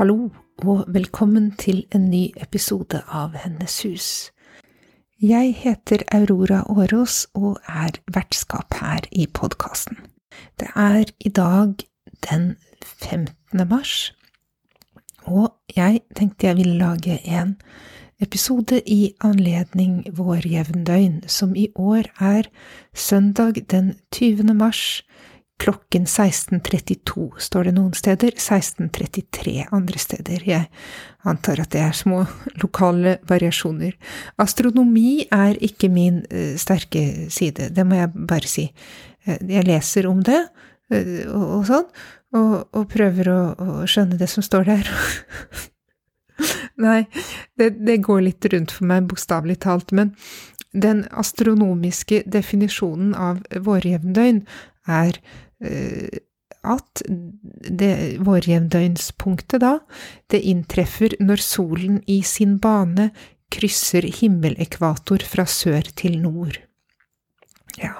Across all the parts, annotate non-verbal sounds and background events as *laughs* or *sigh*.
Hallo, og velkommen til en ny episode av Hennes hus. Jeg heter Aurora Årås og er vertskap her i podkasten. Det er i dag den 15. mars, og jeg tenkte jeg ville lage en episode i anledning vår jevndøgn, som i år er søndag den 20. mars klokken 16.32, står det noen steder, 16.33 andre steder. Jeg antar at det er små lokale variasjoner. Astronomi er ikke min uh, sterke side, det må jeg bare si. Uh, jeg leser om det uh, og, og, sånn, og, og prøver å, å, skjønne det som står der. *laughs* Nei, det, det, går litt rundt for meg, bokstavelig talt, men den astronomiske definisjonen av vårjevndøgn er at det vårjevndøgnspunktet da, det inntreffer når solen i sin bane krysser himmelekvator fra sør til nord. Ja,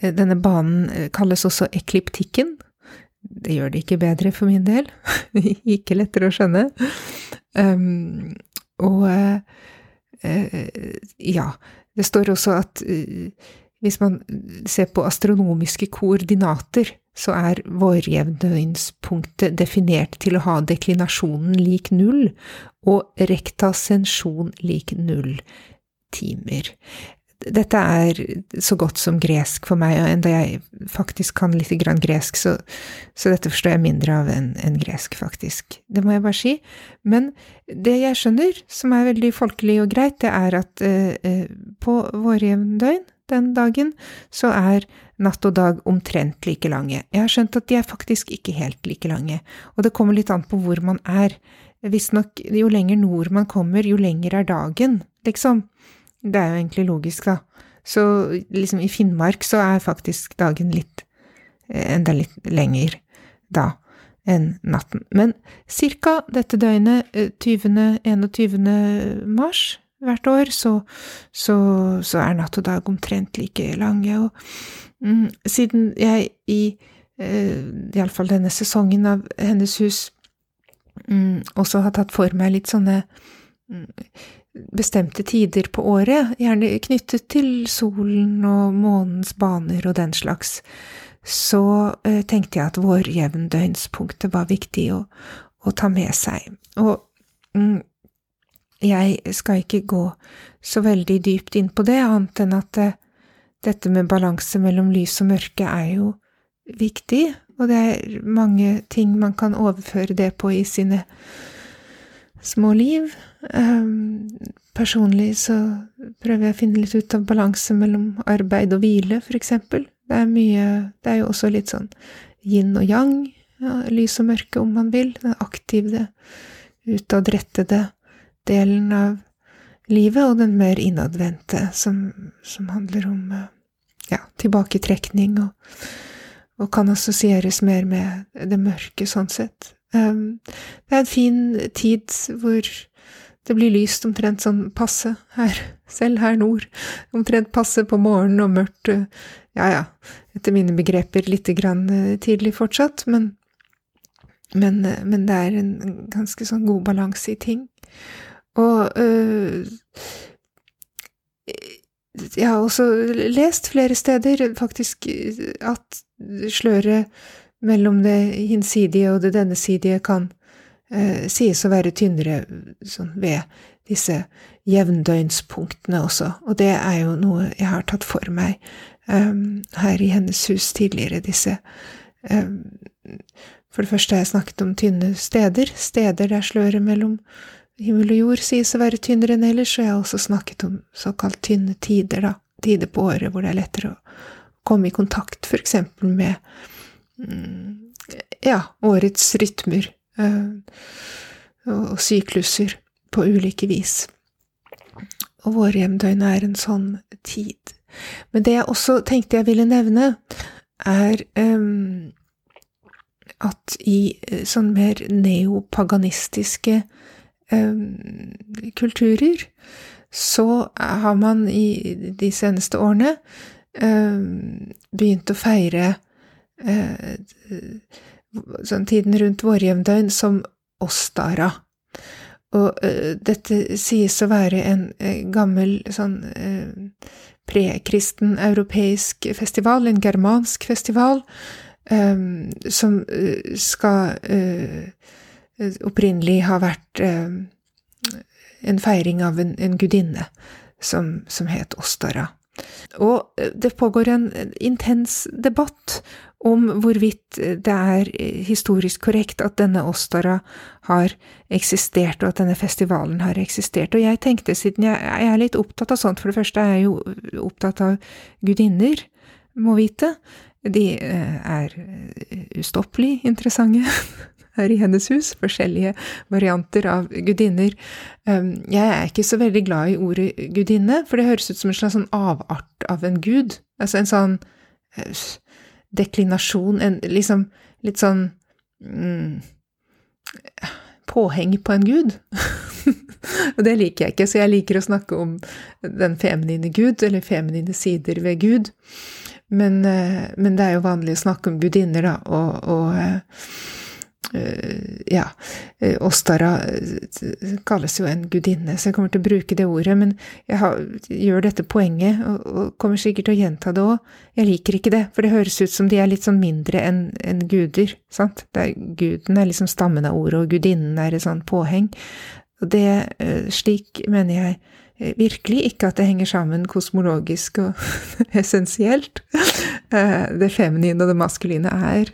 denne banen kalles også ekliptikken. Det gjør det ikke bedre for min del. *laughs* ikke lettere å skjønne. Um, og uh, ja, det står også at uh, hvis man ser på astronomiske koordinater, så er vårjevndøgnspunktet definert til å ha deklinasjonen lik null og rektasensjon lik null timer. Dette er så godt som gresk for meg, og enda jeg faktisk kan litt grann gresk, så, så dette forstår jeg mindre av enn en gresk, faktisk. Det må jeg bare si. Men det jeg skjønner, som er veldig folkelig og greit, det er at eh, på vårjevndøgn den dagen, så er natt og dag omtrent like lange. Jeg har skjønt at de er faktisk ikke helt like lange, og det kommer litt an på hvor man er. Visstnok, jo lenger nord man kommer, jo lenger er dagen, liksom. Det er jo egentlig logisk, da. Så liksom i Finnmark så er faktisk dagen litt enda litt lenger da enn natten. Men cirka dette døgnet, 20. 21. mars, hvert år, så, så, så, er natt og dag omtrent like lange. Og mm, siden jeg i eh, iallfall denne sesongen av Hennes hus mm, også har tatt for meg litt sånne mm, bestemte tider på året, gjerne knyttet til solen og månens baner og den slags, så eh, tenkte jeg at vårjevndøgnspunktet var viktig å, å ta med seg. Og mm, jeg skal ikke gå så veldig dypt inn på det, annet enn at eh, dette med balanse mellom lys og mørke er jo viktig, og det er mange ting man kan overføre det på i sine små liv. Um, personlig så prøver jeg å finne litt ut av balanse mellom arbeid og hvile, eksempel. Det er mye Det er jo også litt sånn yin og yang, ja, lys og mørke, om man vil. Den aktive, utadrettede delen av livet, og den mer innadvendte, som, som handler om eh, ja, tilbaketrekning, og, og, kan assosieres mer med det mørke, sånn sett. Um, det er en fin tid hvor det blir lyst omtrent sånn passe her, *laughs* selv her nord, omtrent passe på morgenen og mørkt, eh, ja ja, etter mine begreper lite grann eh, tidlig fortsatt, men, men, men det er en ganske sånn god balanse i ting. Og øh, jeg har også lest flere steder faktisk at sløret mellom det hinsidige og det dennesidige kan øh, sies å være tynnere sånn ved disse jevndøgnspunktene også, og det er jo noe jeg har tatt for meg um, her i hennes hus tidligere, disse um, For det første har jeg snakket om tynne steder, steder der sløret mellom Himmel og jord sies å være tynnere enn ellers, og jeg har også snakket om såkalt tynne tider, da, tider på året hvor det er lettere å komme i kontakt for eksempel med mm, ja, årets rytmer og sykluser på ulike vis. Og vårhjemdøgnet er en sånn tid. Men det jeg også tenkte jeg ville nevne, er um, at i eh, sånn mer neopaganistiske kulturer så har man i de seneste årene um, begynt å feire uh, sånn tiden rundt vårjevndøgn som Ostara. Og uh, dette sies å være en uh, gammel sånn prekristen europeisk festival, en germansk festival, um, som skal opprinnelig har vært uh, en feiring av en, en gudinne som, som, het Ostara. Og det pågår en intens debatt om hvorvidt det er historisk korrekt at denne Ostara har eksistert, og at denne festivalen har eksistert. Og jeg tenkte, siden jeg, jeg er litt opptatt av sånt, for det første er jeg jo opptatt av gudinner, må vite, de eh, er eh, ustoppelig interessante *laughs* her i hennes hus, forskjellige varianter av gudinner. Um, jeg er ikke så veldig glad i ordet gudinne, for det høres ut som en slags sånn avart av en gud. Altså en sånn eh, deklinasjon, en liksom litt sånn mm, Påheng på en gud. *laughs* Og det liker jeg ikke, så jeg liker å snakke om den feminine gud, eller feminine sider ved Gud. Men, eh, men, det er jo vanlig å snakke om gudinner, da, og, og uh, ja, Ostara kalles jo en gudinne, så jeg kommer til å bruke det ordet, men jeg har, gjør dette poenget, og, og, kommer sikkert til å gjenta det òg. Jeg liker ikke det, for det høres ut som de er litt sånn mindre enn en guder, sant? Er, guden er liksom stammen av ordet, og gudinnen er et sånn påheng. Og det, slik mener jeg Eh, virkelig ikke at det henger sammen kosmologisk og *laughs* essensielt. *laughs* Eh, det feminine og det maskuline er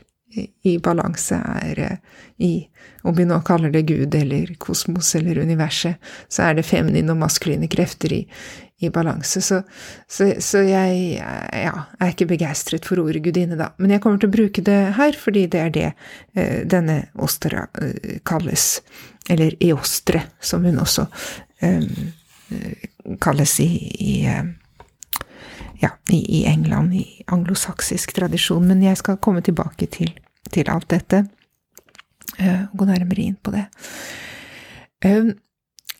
i balanse, er eh, i Om vi nå kaller det Gud eller kosmos eller universet, så er det feminine og maskuline krefter i, i balanse. Så, så, så, jeg ja, er ikke begeistret for ordet gudinne, da. Men jeg kommer til å bruke det her, fordi det er det eh, denne Ostera eh, kalles. Eller Eostre, som hun også eh, kalles i, i eh, ja, i, England, i anglosaksisk tradisjon. Men jeg skal komme tilbake til, til alt dette. Uh, gå nærmere inn på det. Uh,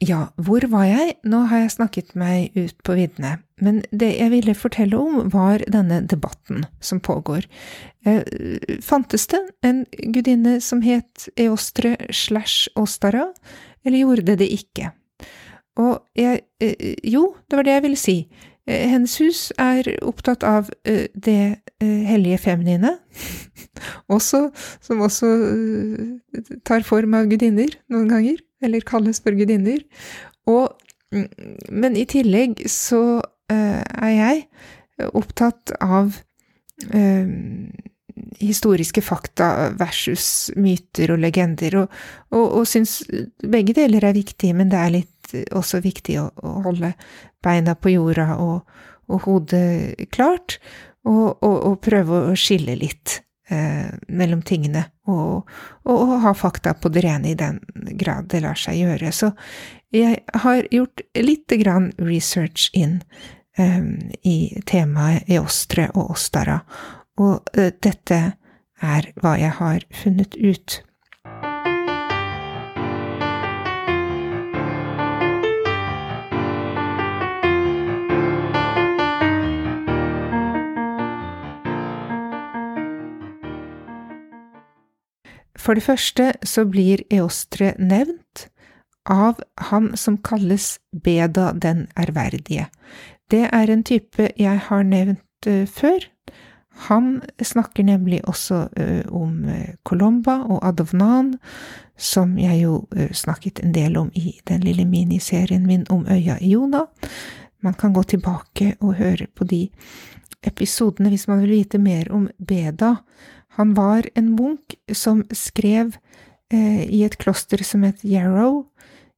ja, hvor var jeg? Nå har jeg snakket meg ut på viddene. Men det jeg ville fortelle om, var denne debatten som pågår. Uh, fantes det en gudinne som het Eostre slash Ostara, eller gjorde det ikke? Og jeg eh, Jo, det var det jeg ville si. Eh, hennes hus er opptatt av eh, det hellige feminine, *laughs* også, som også tar form av gudinner noen ganger, eller kalles for gudinner. Mm, men i tillegg så er jeg opptatt av historiske fakta versus myter og legender, og, og, og syns begge deler er viktig, men det er litt også viktig å, å holde beina på jorda og, og hodet klart, og, og, og, prøve å skille litt eh, mellom tingene, og, ha fakta på det rene i den grad det lar seg gjøre. Så jeg har gjort lite grann research inn eh, i temaet Eostre og Ostara, og eh, dette er hva jeg har funnet ut. For det første så blir Eostre nevnt av han som kalles Beda den ærverdige. Det er en type jeg har nevnt uh, før. Han snakker nemlig også uh, om uh, Colomba og Adovnan, som jeg jo snakket en del om i den lille miniserien min om øya Iona. Man kan gå tilbake og høre på de episodene hvis man vil vite mer om Beda. Han var en munk som skrev eh, i et kloster som het Yarrow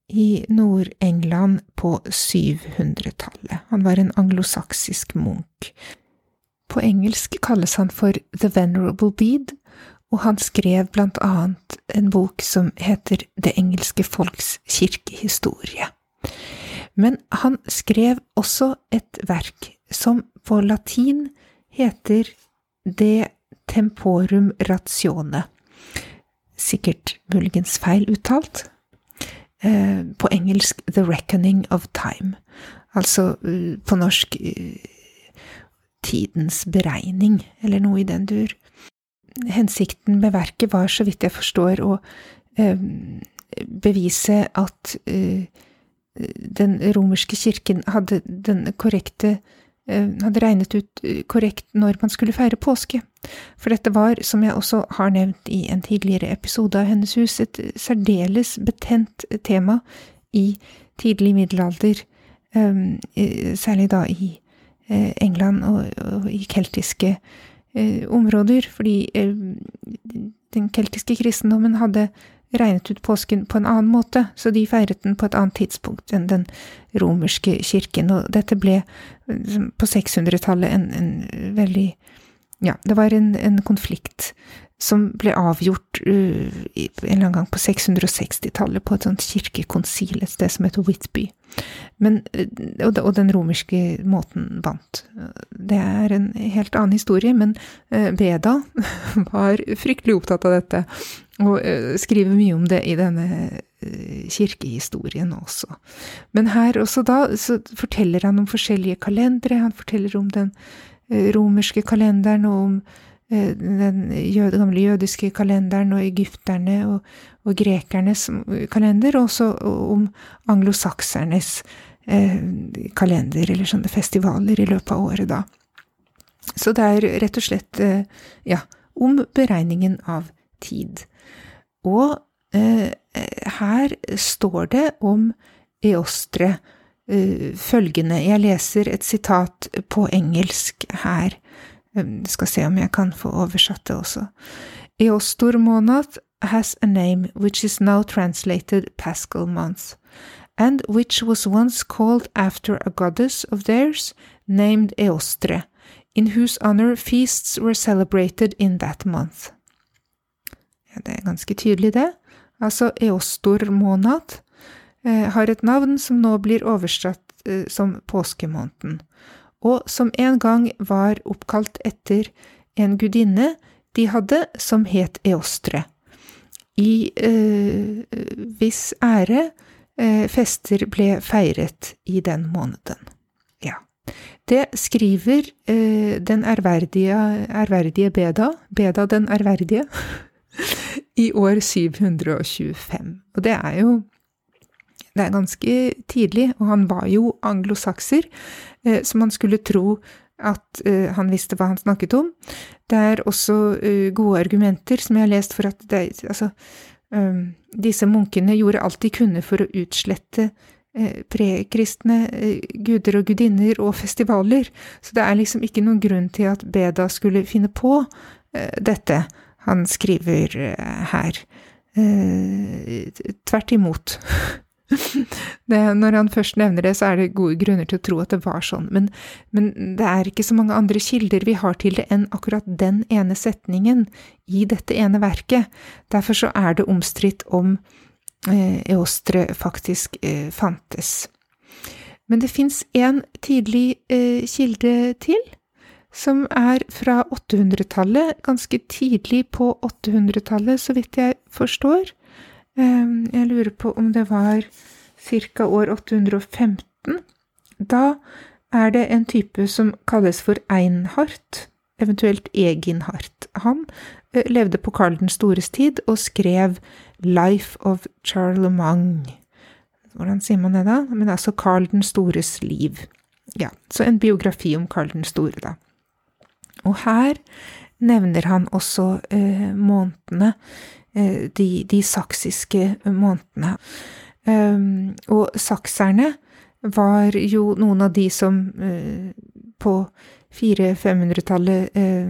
i Nord-England på 700-tallet. Han var en anglosaksisk munk. På engelsk kalles han for The Venerable Bead, og han skrev blant annet en bok som heter Det engelske folks kirkehistorie. Men han skrev også et verk som på latin heter De temporum ratione. Sikkert muligens feil uttalt. Eh, på engelsk The Reckoning of Time. Altså eh, på norsk eh, Tidens beregning, eller noe i den dur. Hensikten med verket var, så vidt jeg forstår, å bevise at den romerske kirken hadde den korrekte hadde regnet ut eh, korrekt når man skulle feire påske. For dette var, som jeg også har nevnt i en tidligere episode av Hennes hus, et særdeles betent tema i tidlig middelalder, eh, særlig da i England og i keltiske områder, fordi den keltiske kristendommen hadde regnet ut påsken på en annen måte, så de feiret den på et annet tidspunkt enn den romerske kirken, og dette ble på 600-tallet en, en, veldig Ja, det var en, en konflikt som ble avgjort uh, en eller annen gang på 660-tallet på et sånt kirkekonsil et sted som heter Whitby. Men, og, og, den romerske måten vant. Det er en helt annen historie, men uh, Beda *laughs* var fryktelig opptatt av dette, og uh, skriver mye om det i denne kirkehistorien også. Men her også da så forteller han om forskjellige kalendere, han forteller om den romerske kalenderen og om Eh, den gamle jødiske kalenderen og egypterne og, og grekernes kalender, og også om anglosaksernes eh, kalender, eller sånne festivaler i løpet av året, da. Så det er rett og slett, eh, ja, om beregningen av tid. Og eh, her står det om Eostre eh, følgende, jeg leser et sitat på engelsk her. Skal se om jeg kan få oversatt det også. Eostor monat has a name which is now translated Paschal month, and which was once called after a goddess of theirs named Eostre, in whose honor feasts were celebrated in that month. Ganske tydelig, det. Altså, Eostor månad eh, har et navn som nå blir oversatt eh, som påskemåneden og som en gang var oppkalt etter en gudinne de hadde som het Eostre. I eh, viss ære eh, fester ble feiret i den måneden. Ja. Det skriver eh, den ærverdige, ærverdige Beda, Beda den ærverdige, *laughs* i år 725. Og det er jo det er ganske tidlig, og han var jo anglosakser, eh, så man skulle tro at eh, han visste hva han snakket om. Det er også eh, gode argumenter som jeg har lest for at det, altså, disse munkene gjorde alt de kunne for å utslette prekristne guder og gudinner og festivaler, så det er liksom ikke noen grunn til at Beda skulle finne på dette han skriver her. Tvert imot. *laughs* Det, når han først nevner det, så er det gode grunner til å tro at det var sånn, men, men, det er ikke så mange andre kilder vi har til det enn akkurat den ene setningen i dette ene verket. Derfor så er det omstridt om eh, Eostre faktisk eh, fantes. Men det fins en tidlig eh, kilde til, som er fra 800-tallet, ganske tidlig på 800-tallet, så vidt jeg forstår. Ehm, jeg lurer på om det var ca. år 815. Da er det en type som kalles for Einhardt, eventuelt Eginhardt. Han eh, levde på Karl den stores tid og skrev Life of Charlemagne. Hvordan sier man det, da? Men altså Karl den stores liv. Ja, så en biografi om Karl den store, da. Og her nevner han også eh, månedene Eh, de, de saksiske månedene. Ehm, og sakserne var jo noen av de som eh, på 400-500-tallet eh,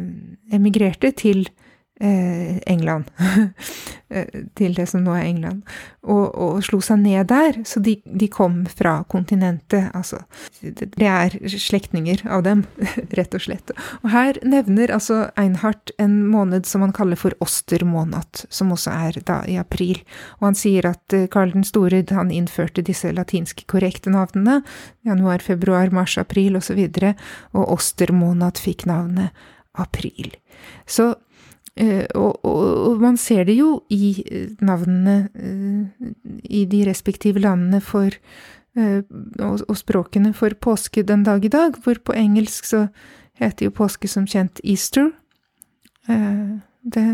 emigrerte til eh, England, *laughs* eh, til det som nå er England, og, og slo seg ned der. Så de, de, kom fra kontinentet, altså. Det, er slektninger av dem, *laughs* rett og slett. Og her nevner altså Einhardt en måned som han kaller for Ostermåned, som også er da i april. Og han sier at eh, Karl den store han innførte disse latinske korrekte navnene, januar, februar, mars, april osv., og, så og Ostermåned fikk navnet april. Så Eh, og, og, og, man ser det jo i eh, navnene eh, i de respektive landene for og, og, språkene for påske den dag i dag, hvor på engelsk så heter jo påske som kjent Easter. Det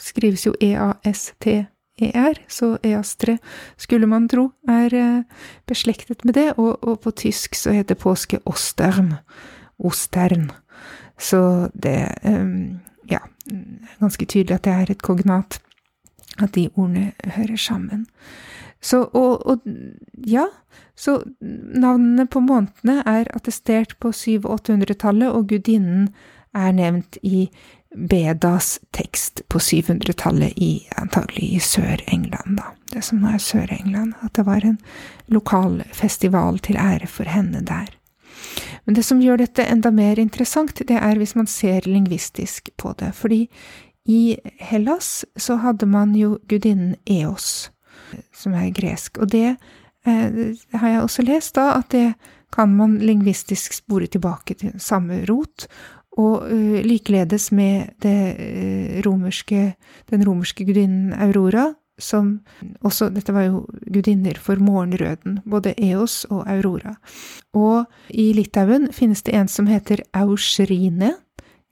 skrives jo E-A-S-T-E-R, så eastre skulle man tro er beslektet med det, og, på tysk så heter påske Ostern. Ostern. Så det um, ganske tydelig at det er et kognat, at de ordene hører sammen. Så, og, og, ja, så navnene på månedene er attestert på 700-800-tallet, og gudinnen er nevnt i Bedas tekst på 700-tallet, i, antagelig i Sør-England, da. Det som nå er Sør-England. At det var en lokal festival til ære for henne der. Men det som gjør dette enda mer interessant, det er hvis man ser lingvistisk på det. Fordi i Hellas så hadde man jo gudinnen Eos, som er gresk. Og det eh, har jeg også lest, da, at det kan man lingvistisk spore tilbake til samme rot. Og uh, likeledes med det, uh, romerske, den romerske gudinnen Aurora, som også Dette var jo gudinner for morgenrøden, både Eos og Aurora. Og i Litauen finnes det en som heter Ausrine.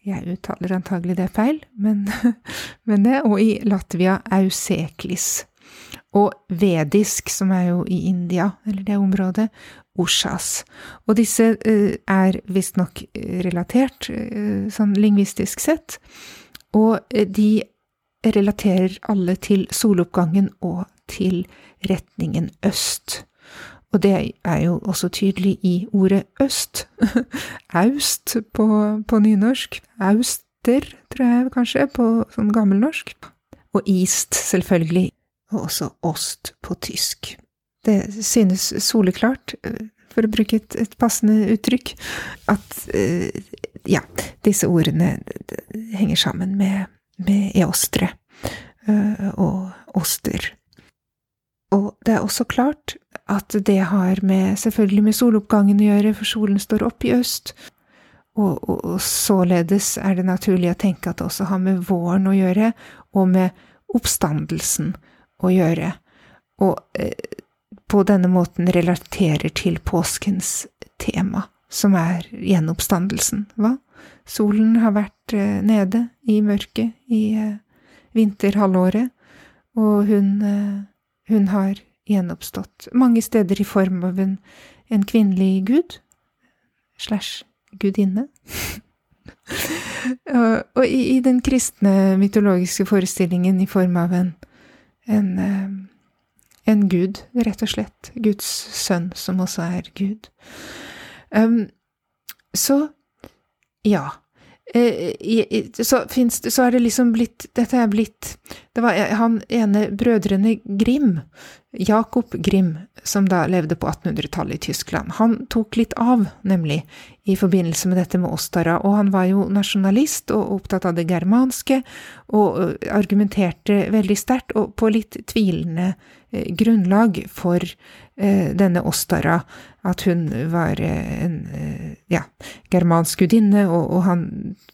Jeg uttaler antagelig det feil, men, *laughs* men det. Og i Latvia Auseklis. Og vedisk, som er jo i India, eller det området, Ushas. Og disse uh, er visstnok relatert, uh, sånn lingvistisk sett. Og de relaterer alle til soloppgangen og til retningen øst. Og det er jo også tydelig i ordet øst. *laughs* Aust på, på nynorsk. Auster, tror jeg kanskje, på sånn gammelnorsk. Og east, selvfølgelig. Og også ost på tysk. Det synes soleklart, for å bruke et, et passende uttrykk, at eh, ja, disse ordene henger sammen med med eostre eh, og oster. Og det er også klart at det har med, selvfølgelig med soloppgangen å gjøre, for solen står opp i øst, og, og, og, således er det naturlig å tenke at det også har med våren å gjøre, og med oppstandelsen å gjøre, og eh, på denne måten relaterer til påskens tema, som er gjenoppstandelsen, hva? Solen har vært eh, nede i mørket i eh, vinterhalvåret, og hun, eh, hun har gjenoppstått mange steder i form av en, en kvinnelig gud slash gudinne. *laughs* og i, i, den kristne mytologiske forestillingen i form av en, en, en gud, rett og slett. Guds sønn, som også er Gud. Um, så ja. Eh, så, finnes, så er det liksom blitt Dette er blitt Det var han ene brødrene Grim, Jakob Grim, som da levde på 1800-tallet i Tyskland. Han tok litt av, nemlig, i forbindelse med dette med Ostara, og han var jo nasjonalist og opptatt av det germanske, og eh, argumenterte veldig sterkt og på litt tvilende eh, grunnlag for denne Ostara at hun var en ja, germansk gudinne, og, og, han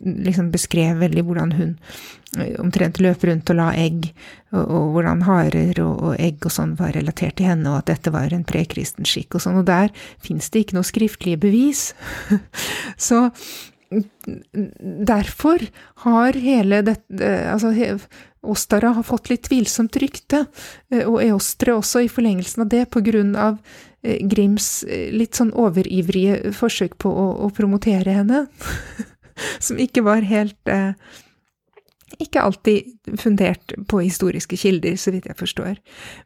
liksom beskrev veldig hvordan hun omtrent løp rundt og la egg, og, og hvordan harer og, og, egg og sånn var relatert til henne, og at dette var en prekristen skikk og sånn, og der fins det ikke noe skriftlige bevis. *laughs* Så derfor har hele dette Altså, Ostara har fått litt tvilsomt rykte, og Eostre også, i forlengelsen av det, på grunn av Eh, Grims eh, litt sånn overivrige forsøk på å, å promotere henne, *laughs* som ikke var helt eh, ikke alltid fundert på historiske kilder, så vidt jeg forstår.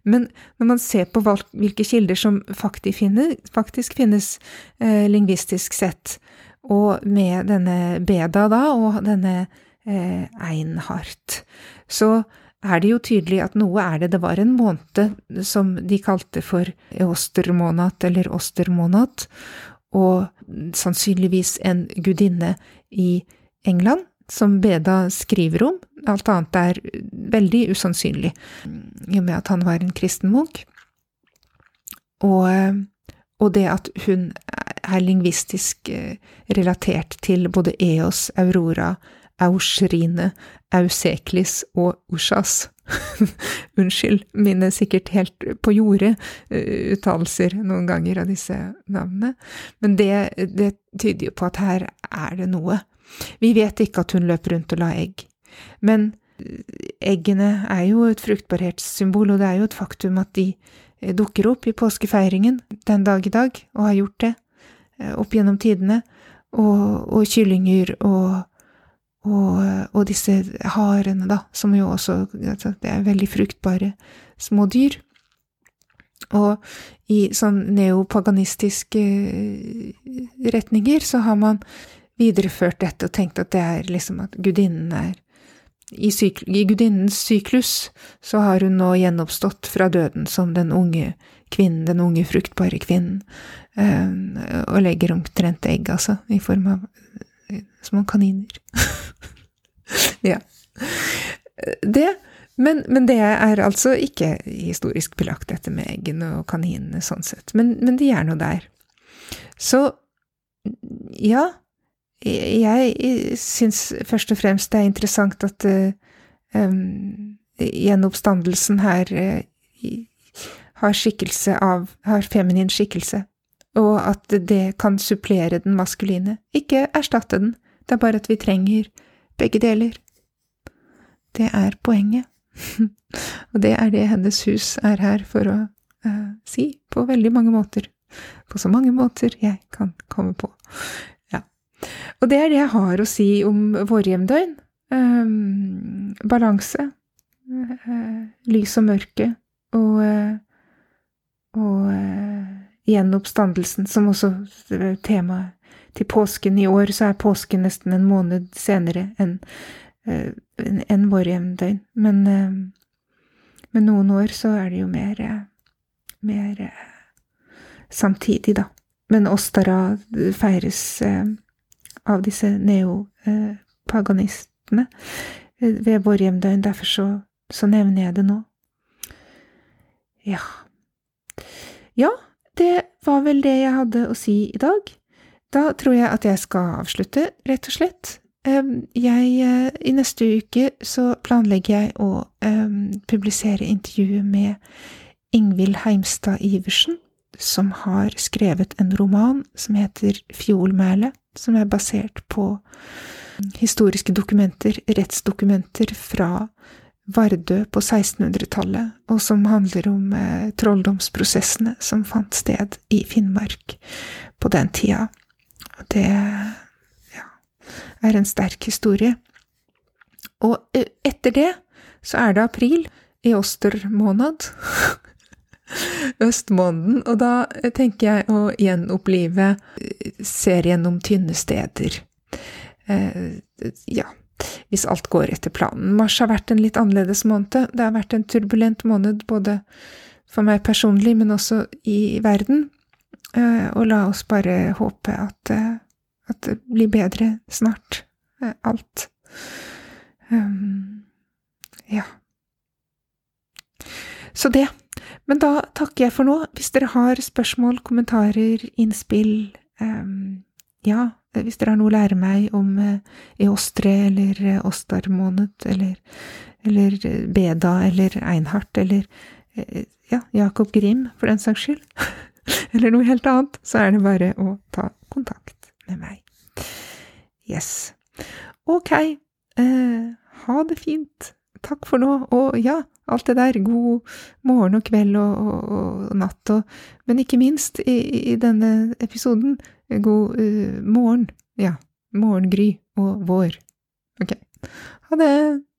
Men når man ser på hvilke kilder som faktisk finnes, eh, lingvistisk sett, og med denne Beda da, og denne eh, Einhardt, så er det jo tydelig at noe er det. Det var en måned som de kalte for Ostermånat eller Ostermånat, og sannsynligvis en gudinne i England, som Beda skriver om. Alt annet er veldig usannsynlig, i og med at han var en kristen munk. Og, og det at hun er lingvistisk eh, relatert til både Eos, Aurora, Ausrine, Auseklis og Ushas. *laughs* Unnskyld mine sikkert helt på jordet uh, uttalelser noen ganger av disse navnene, men det, det tyder jo på at her er det noe. Vi vet ikke at hun løp rundt og la egg, men eh, eggene er jo et fruktbarhetssymbol, og det er jo et faktum at de eh, dukker opp i påskefeiringen den dag i dag, og har gjort det opp gjennom tidene, og, og kyllinger og og, og, disse harene, da, som jo også altså, Det er veldig fruktbare små dyr. Og i sånn neopaganistiske eh, retninger så har man videreført dette og tenkt at det er liksom at gudinnen er i, i gudinnens syklus så har hun nå gjenoppstått fra døden som den unge kvinnen, den unge fruktbare kvinnen, eh, og legger omtrent egg, altså, i form av små kaniner. *laughs* ja. Det men, men, det er altså ikke historisk belagt, dette med eggene og kaninene, sånn sett. Men, men de er nå der. Så ja, jeg syns først og fremst det er interessant at um, gjenoppstandelsen her uh, har skikkelse av har feminin skikkelse og at det kan supplere den maskuline, ikke erstatte den, det er bare at vi trenger begge deler. Det er poenget, *laughs* og det er det hennes hus er her for å uh, si, på veldig mange måter, på så mange måter jeg kan komme på. Og det er det jeg har å si om vårjevndøgn. Um, balanse, uh, lys og mørke, og, uh, og gjenoppstandelsen, som også er temaet til påsken. I år så er påsken nesten en måned senere enn uh, en våre hjemdøgn. Men med noen år så er det jo mer, mer samtidig, da. Men Åstara feires av disse neopaganistene ved vår hjemdøgn, derfor så, så nevner jeg det nå. Ja. Ja, det var vel det jeg hadde å si i dag. Da tror jeg at jeg skal avslutte, rett og slett. Jeg, eh, I neste uke så planlegger jeg å um, publisere intervjuet med Ingvild Heimstad Iversen, som har skrevet en roman som heter Fjolmælet, som er basert på historiske dokumenter, rettsdokumenter fra Vardø på 1600-tallet, og som handler om eh, trolldomsprosessene som fant sted i Finnmark på den tida. Det ja, er en sterk historie. Og eh, etter det så er det april, i ostermåned. *laughs* Østmåneden, og da tenker jeg å gjenopplive eh, serien om tynne steder. Eh, ja, hvis alt går etter planen. Mars har vært en litt annerledes måned. Det har vært en turbulent måned både for meg personlig, men også i verden. Eh, og la oss bare håpe at, eh, at det blir bedre snart. Eh, alt. Um, ja. Så det. Men da takker jeg for nå. Hvis dere har spørsmål, kommentarer, innspill, um, ja, hvis dere har noe å lære meg om uh, Eostre eller uh, Ostarmåned eller, eller eh, Beda eller Einhardt eller ja, Jakob Grim, for den saks skyld, *laughs* eller noe helt annet, så er det bare å ta kontakt med meg. Yes. Ok, eh, ha det fint. Takk for nå, og ja, alt det der, god morgen og kveld og, og, og natt og Men ikke minst, i, i denne episoden, God uh, morgen. Ja, morgengry og vår. Ok. Ha det!